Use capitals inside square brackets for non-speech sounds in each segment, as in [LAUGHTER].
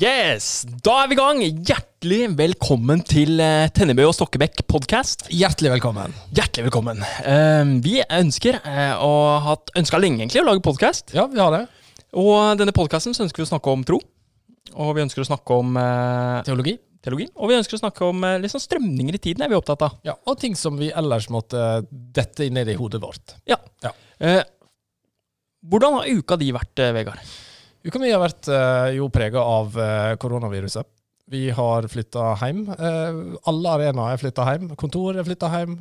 Yes! Da er vi i gang! Hjertelig velkommen til eh, Tennebø og Stokkebekk podkast. Hjertelig velkommen. Hjertelig velkommen. Eh, vi ønsker, eh, og har ønska lenge egentlig, å lage podkast. Ja, vi har det. Og denne podkasten ønsker vi å snakke om tro. Og vi ønsker å snakke om eh, Teologi. teologi. Og vi ønsker å snakke om eh, sånn strømninger i tiden, er vi opptatt av. Ja, Og ting som vi ellers måtte dette ned i hodet vårt. Ja. Ja. Eh, hvordan har uka di vært, eh, Vegard? Uka mi har vært eh, jo prega av eh, koronaviruset. Vi har flytta hjem. Eh, alle arenaer er flytta hjem. Kontor er flytta hjem.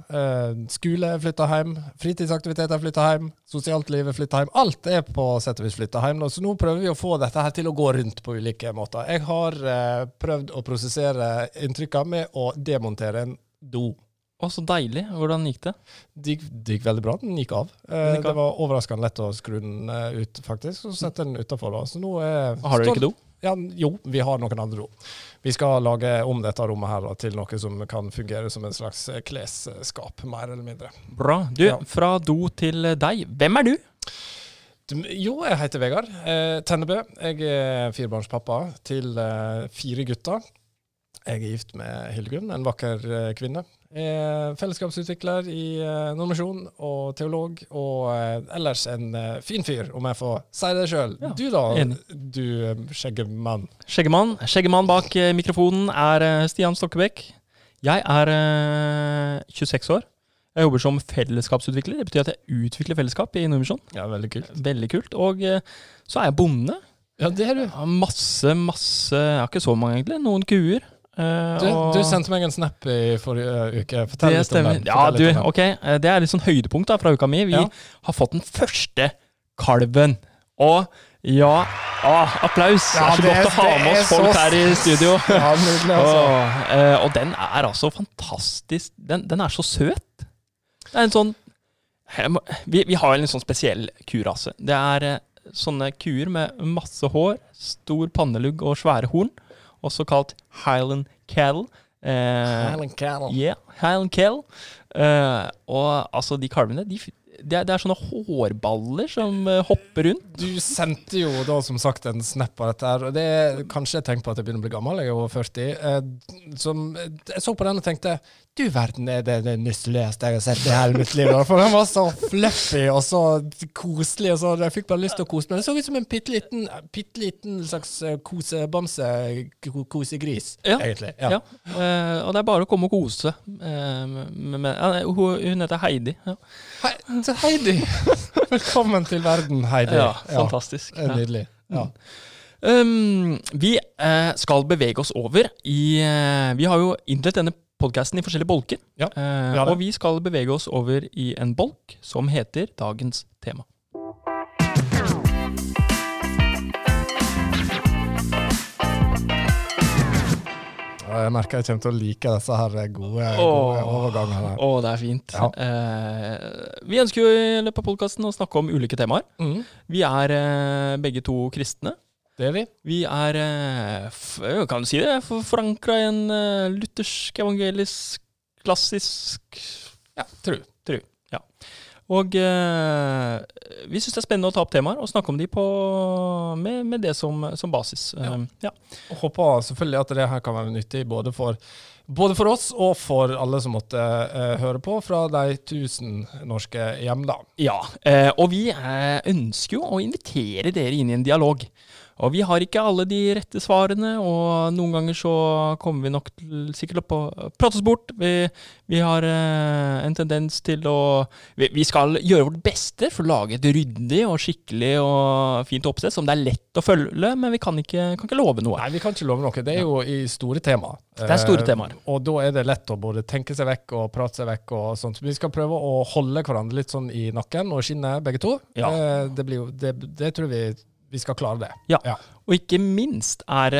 Skole er flytta hjem. Fritidsaktiviteter er flytta hjem. Sosialt liv er flytta hjem. Alt er på sett og vis flytta hjem. Så nå prøver vi å få dette her til å gå rundt på ulike måter. Jeg har prøvd å prosessere inntrykka med å demontere en do. Å, så deilig. Hvordan gikk det? Det gikk, det gikk veldig bra. Den gikk av. Eh, Den gikk av. Det var overraskende lett å skru den eh, ut, faktisk. Så sette den utafor. Er Har dere ikke do? Ja, jo, vi har noen andre do. Vi skal lage om dette rommet her da, til noe som kan fungere som en slags eh, klesskap, mer eller mindre. Bra. Du, Ja. fra do til deg. Hvem er du? Du, jo, jeg heter Vegard eh, Tennebø. Jeg er firebarnspappa til eh, fire gutter. Jeg er gift med Hildegunn, en vakker eh, kvinne. Er fellesskapsutvikler i eh, Nordmisjon og teolog, og eh, ellers en eh, fin fyr, om jeg får si det sjøl. Ja, du da, enig. du eh, skjeggemann. Skjeggemann. Skjeggemann bak eh, mikrofonen er eh, Stian Stokkebekk. Jeg er eh, 26 år. Jeg jobber som fellesskapsutvikler. Det betyr at jeg utvikler fellesskap i Nordmisjon. Ja, veldig kult. Veldig kult. Og eh, så er jeg bonde. Ja, det er du. Masse, masse Jeg har ikke så mange, egentlig. Noen kuer. Eh, Du, du sendte meg en snap i forrige uke. Fortell litt om den. Ja, du, ok. eh, Det er litt sånn høydepunkt da fra uka mi. Vi Ja. har fått den første kalven. Og ja ah, Applaus! Ja, det er så det- godt å ha med oss folk her i studio. [LAUGHS] Ja, nydelig, altså. og, eh, og den er altså fantastisk. Den, den er så søt. Det er en sånn Vi, vi har en sånn spesiell kurase. Det er eh, sånne kuer med masse hår, stor pannelugg og svære horn, også kalt Highland Cattle. Eh, Highland Cattle. Yeah, Highland Cattle. Eh, og altså, de kalvene de, det, er, det er sånne hårballer som eh, hopper rundt. Du sendte jo da som sagt en snap av dette her, og det er kanskje et tegn på at jeg begynner å bli gammel, jeg er over 40. Eh, som, jeg så på den og tenkte du verden er det, det nusseligste jeg har sett i hele mitt liv. For den var så fluffy og så koselig, og så jeg fikk bare lyst til å kose meg. Den så ut som en bitte liten, bitte liten slags eh, kosebamse-kosegris, Ja. egentlig. Ja. Eh, og det er bare å komme og kose. Eh, ja, hun heter Heidi. Ja, Hei, så Heidi! [LAUGHS] Velkommen til verden, Heidi. ja fantastisk. Ja. nydelig. Ja. Um, vi eh, skal bevege oss over i eh, Vi har jo innledet denne podkasten i forskjellige bolker. Ja, Eh, vi og vi skal bevege oss over i en bolk som heter Dagens tema. Jeg merker jeg kommer til å like disse her gode, gode overgangene. Å, det er fint. Ja. Eh, vi ønsker jo i løpet av podkasten å snakke om ulike temaer. Mm, Vi er eh, begge to kristne. det er vi. Vi er, eh, kan du si det, forankra i en eh, luthersk, evangelisk, klassisk Ja, tru. Og eh, vi syns det er spennende å ta opp temaer og snakke om de på, med, med det som, som basis. Ja. Eh, ja. Og håper selvfølgelig at det her kan være nyttig både for, både for oss og for alle som måtte eh, høre på fra de tusen norske hjem, da. Ja, eh, og vi eh, ønsker jo å invitere dere inn i en dialog. Og vi har ikke alle de rette svarene, og noen ganger så kommer vi nok til sikkert opp og prate oss bort. Vi, vi har eh, en tendens til å vi, vi skal gjøre vårt beste for å lage et ryddig og skikkelig og fint oppsett som det er lett å følge, men vi kan ikke, kan ikke love noe. Nei, vi kan ikke love noe. Det er jo i store temaer. Det er store Eh, temaer. og da er det lett å både tenke seg vekk og prate seg vekk og sånt. Vi skal prøve å holde hverandre litt sånn i nakken og skinnet, begge to. Ja. Eh, det, blir jo, det, det tror vi vi skal klare det. Ja. Ja. Og ikke minst er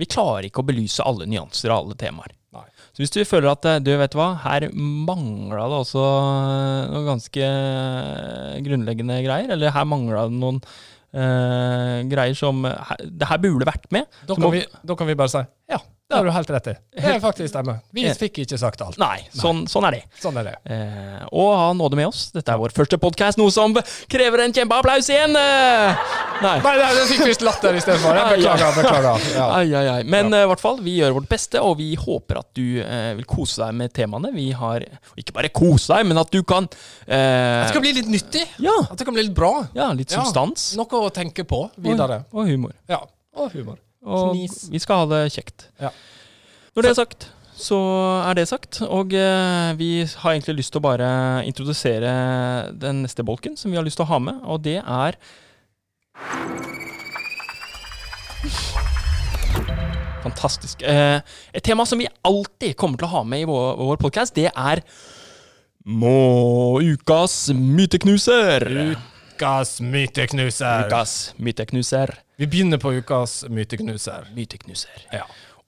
Vi klarer ikke å belyse alle nyanser og alle temaer. Nei. Så hvis du føler at eh, du vet hva, her mangla det også noen ganske eh, grunnleggende greier, eller her mangla det noen uh, greier som Det her burde vært med. Da kan, må- vi, da kan vi bare si ja, Det har du helt rett i. Det er faktisk stemmer. Vi fikk ikke sagt alt. Nei, sånn, sånn er det. Sånn er det. Eh, og ha nåde med oss. Dette er vår første podkast, noe som krever en kjempeapplaus igjen! Eh, nei. Nei, nei, det fikk visst latter istedenfor. Jeg beklager. beklager. Ja. Ai, ai, ai. Men eh, i hvert fall, vi gjør vårt beste, og vi håper at du eh, vil kose deg med temaene. Vi har Ikke bare kose deg, men at du kan eh, Det kan bli litt nyttig. ja, At det kan bli litt bra. ja, litt Ja. substans. Noe å tenke på videre. Og, og humor. Ja. Og humor. Og Knis. vi skal ha det kjekt. Ja. Når det er sagt, så er det sagt. Og eh, vi har egentlig lyst til å bare introdusere den neste bolken som vi har lyst til å ha med, og det er Fantastisk. Eh, et tema som vi alltid kommer til å ha med i vår, vår podkast, det er Må ukas myteknuser. Ukas myteknuser. Ukas myteknuser. Vi begynner på ukas myteknuser. Myteknuser. Ja.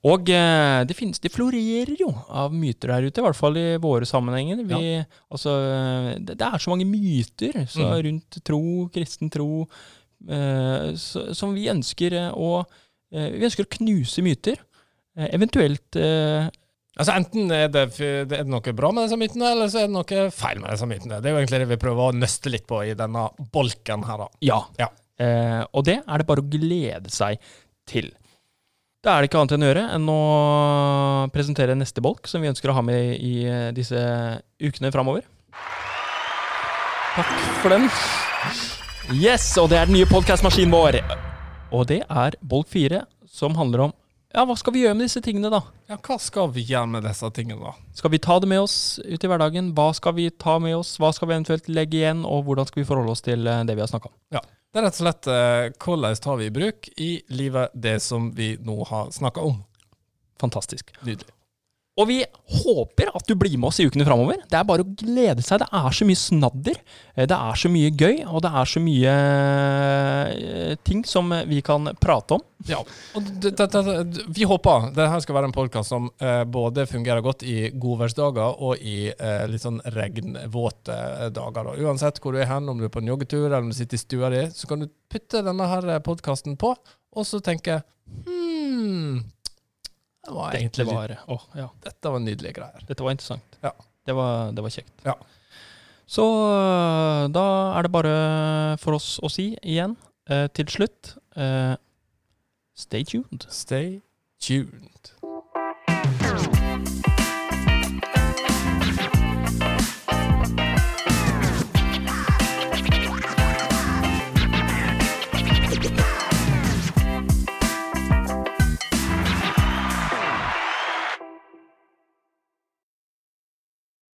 Og eh, det, finnes, det florerer jo av myter der ute, i hvert fall i våre sammenhenger. Vi, altså, det, det er så mange myter så Mm. rundt tro, kristen tro, eh, så, som vi ønsker eh, å eh, Vi ønsker å knuse myter. Eh, eventuelt eh, Altså Enten er det, er det noe bra med disse mytene, eller så er det noe feil med disse mytene. Det er jo egentlig det vi prøver å nøste litt på i denne bolken her, da. ja. Ja. Eh, og det er det bare å glede seg til. Da er det ikke annet enn å gjøre enn å presentere neste bolk, som vi ønsker å ha med i eh, disse ukene framover. Takk for den. Yes, og det er den nye podkastmaskinen vår. Og det er bolk fire, som handler om ja, hva skal vi gjøre med disse tingene, da? Ja, hva skal vi gjøre med disse tingene, da? Skal vi ta det med oss ut i hverdagen? Hva skal vi ta med oss? Hva skal vi eventuelt legge igjen? Og hvordan skal vi forholde oss til eh, det vi har snakka om? Ja. Det er rett og slett eh, hvordan tar vi i bruk i livet det som vi nå har snakka om. Fantastisk. Nydelig. Og vi håper at du blir med oss i ukene framover. Det er bare å glede seg. Det er så mye snadder. eh, Det er så mye gøy, og det er så mye eh, ting som vi kan prate om. Ja, og det, det, det, vi håper det her skal være en podkast som eh, både fungerer godt i godværsdager og i eh, litt sånn regnvåte dager. Da. Uansett hvor du er hen, om du er på en joggetur eller om du sitter i stua di, så kan du putte denne her podkasten på, og så tenke hmm, det var egentlig Dette Å, ja, Dette var nydelige greier. dette var interessant. Ja. Det, var, det var kjekt. Ja. Så øh, da er det bare for oss å si igjen, eh, til slutt eh, Stay tuned. Stay tuned.